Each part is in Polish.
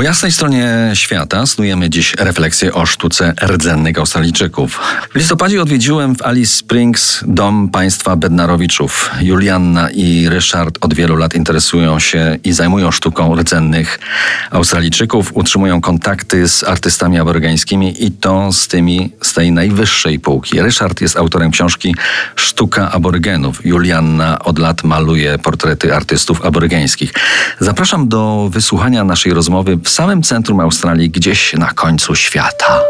Po jasnej stronie świata snujemy dziś refleksję o sztuce rdzennych Australijczyków. W listopadzie odwiedziłem w Alice Springs dom państwa Bednarowiczów. Julianna i Ryszard od wielu lat interesują się i zajmują sztuką rdzennych Australijczyków. Utrzymują kontakty z artystami aborygeńskimi i to z tymi z tej najwyższej półki. Ryszard jest autorem książki Sztuka aborygenów. Julianna od lat maluje portrety artystów aborygeńskich. Zapraszam do wysłuchania naszej rozmowy w samym centrum Australii, gdzieś na końcu świata.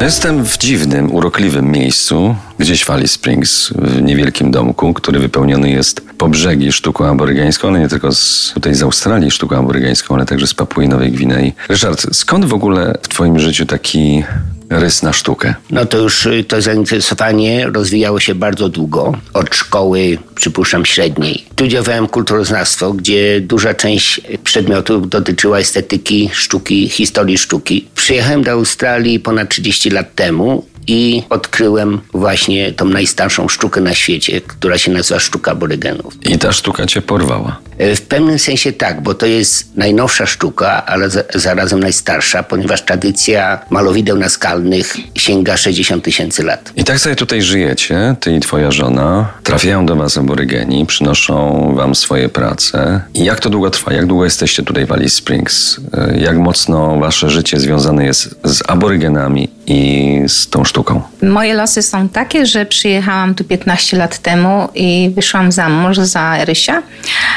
Jestem w dziwnym, urokliwym miejscu, gdzieś w Alice Springs, w niewielkim domku, który wypełniony jest po brzegi sztuką aborygeńską, ale nie tylko z, tutaj z Australii sztuką aborygeńską, ale także z Papui Nowej Gwinei. Ryszard, skąd w ogóle w Twoim życiu taki rys na sztukę? No to już y, to zainteresowanie rozwijało się bardzo długo, od szkoły, przypuszczam, średniej. Studiowałem kulturoznawstwo, gdzie duża część przedmiotów dotyczyła estetyki sztuki, historii sztuki. Przyjechałem do Australii ponad 30 lat temu i odkryłem właśnie tą najstarszą sztukę na świecie, która się nazywa sztuka aborygenów. I ta sztuka cię porwała. E, w pewnym sensie tak, bo to jest najnowsza sztuka, ale zarazem najstarsza, ponieważ tradycja malowideł naskalnych sięga 60 tysięcy lat. I tak sobie tutaj żyjecie, ty i twoja żona. Trafiają do was aborygeni, przynoszą wam swoje prace. I jak to długo trwa? Jak długo jesteście tutaj w Alice Springs? E, jak mocno wasze życie związane jest z aborygenami i z tą sztuką? Moje losy są takie, że przyjechałam tu 15 lat temu i wyszłam za mąż za Rysia.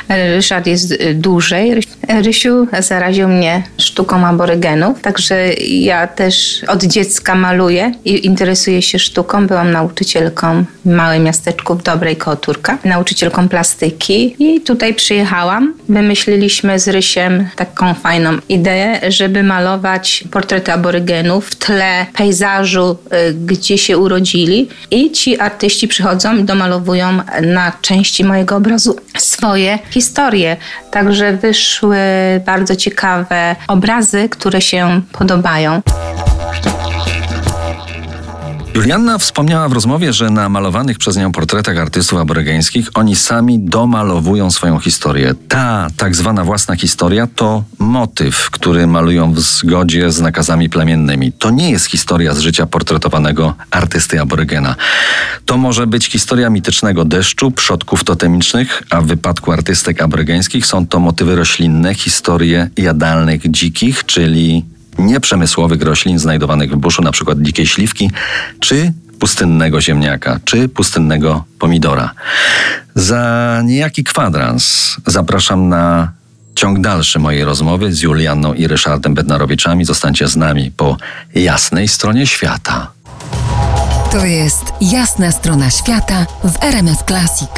Ryszard jest dłużej. Rysiu zaraził mnie sztuką aborygenów, także ja też od dziecka maluję i interesuję się sztuką. Byłam nauczycielką w małym miasteczku w Dobrej Koturka, nauczycielką plastyki i tutaj przyjechałam. Wymyśliliśmy z Rysiem taką fajną ideę, żeby malować portrety aborygenów w tle pejzażu, y, gdzie się urodzili i ci artyści przychodzą i domalowują na części mojego obrazu swoje historie. Także wyszły bardzo ciekawe obrazy, które się podobają. Julianna wspomniała w rozmowie, że na malowanych przez nią portretach artystów aborygeńskich oni sami domalowują swoją historię. Ta tak zwana własna historia to motyw, który malują w zgodzie z nakazami plemiennymi. To nie jest historia z życia portretowanego artysty aborygena. To może być historia mitycznego deszczu, przodków totemicznych, a w wypadku artystek aborygeńskich są to motywy roślinne, historie jadalnych dzikich, czyli nieprzemysłowych roślin znajdowanych w buszu, przykład dzikiej śliwki, czy pustynnego ziemniaka, czy pustynnego pomidora. Za niejaki kwadrans zapraszam na ciąg dalszy mojej rozmowy z Julianną i Ryszardem Bednarowiczami. Zostańcie z nami po jasnej stronie świata. To jest jasna strona świata w RMS Classic.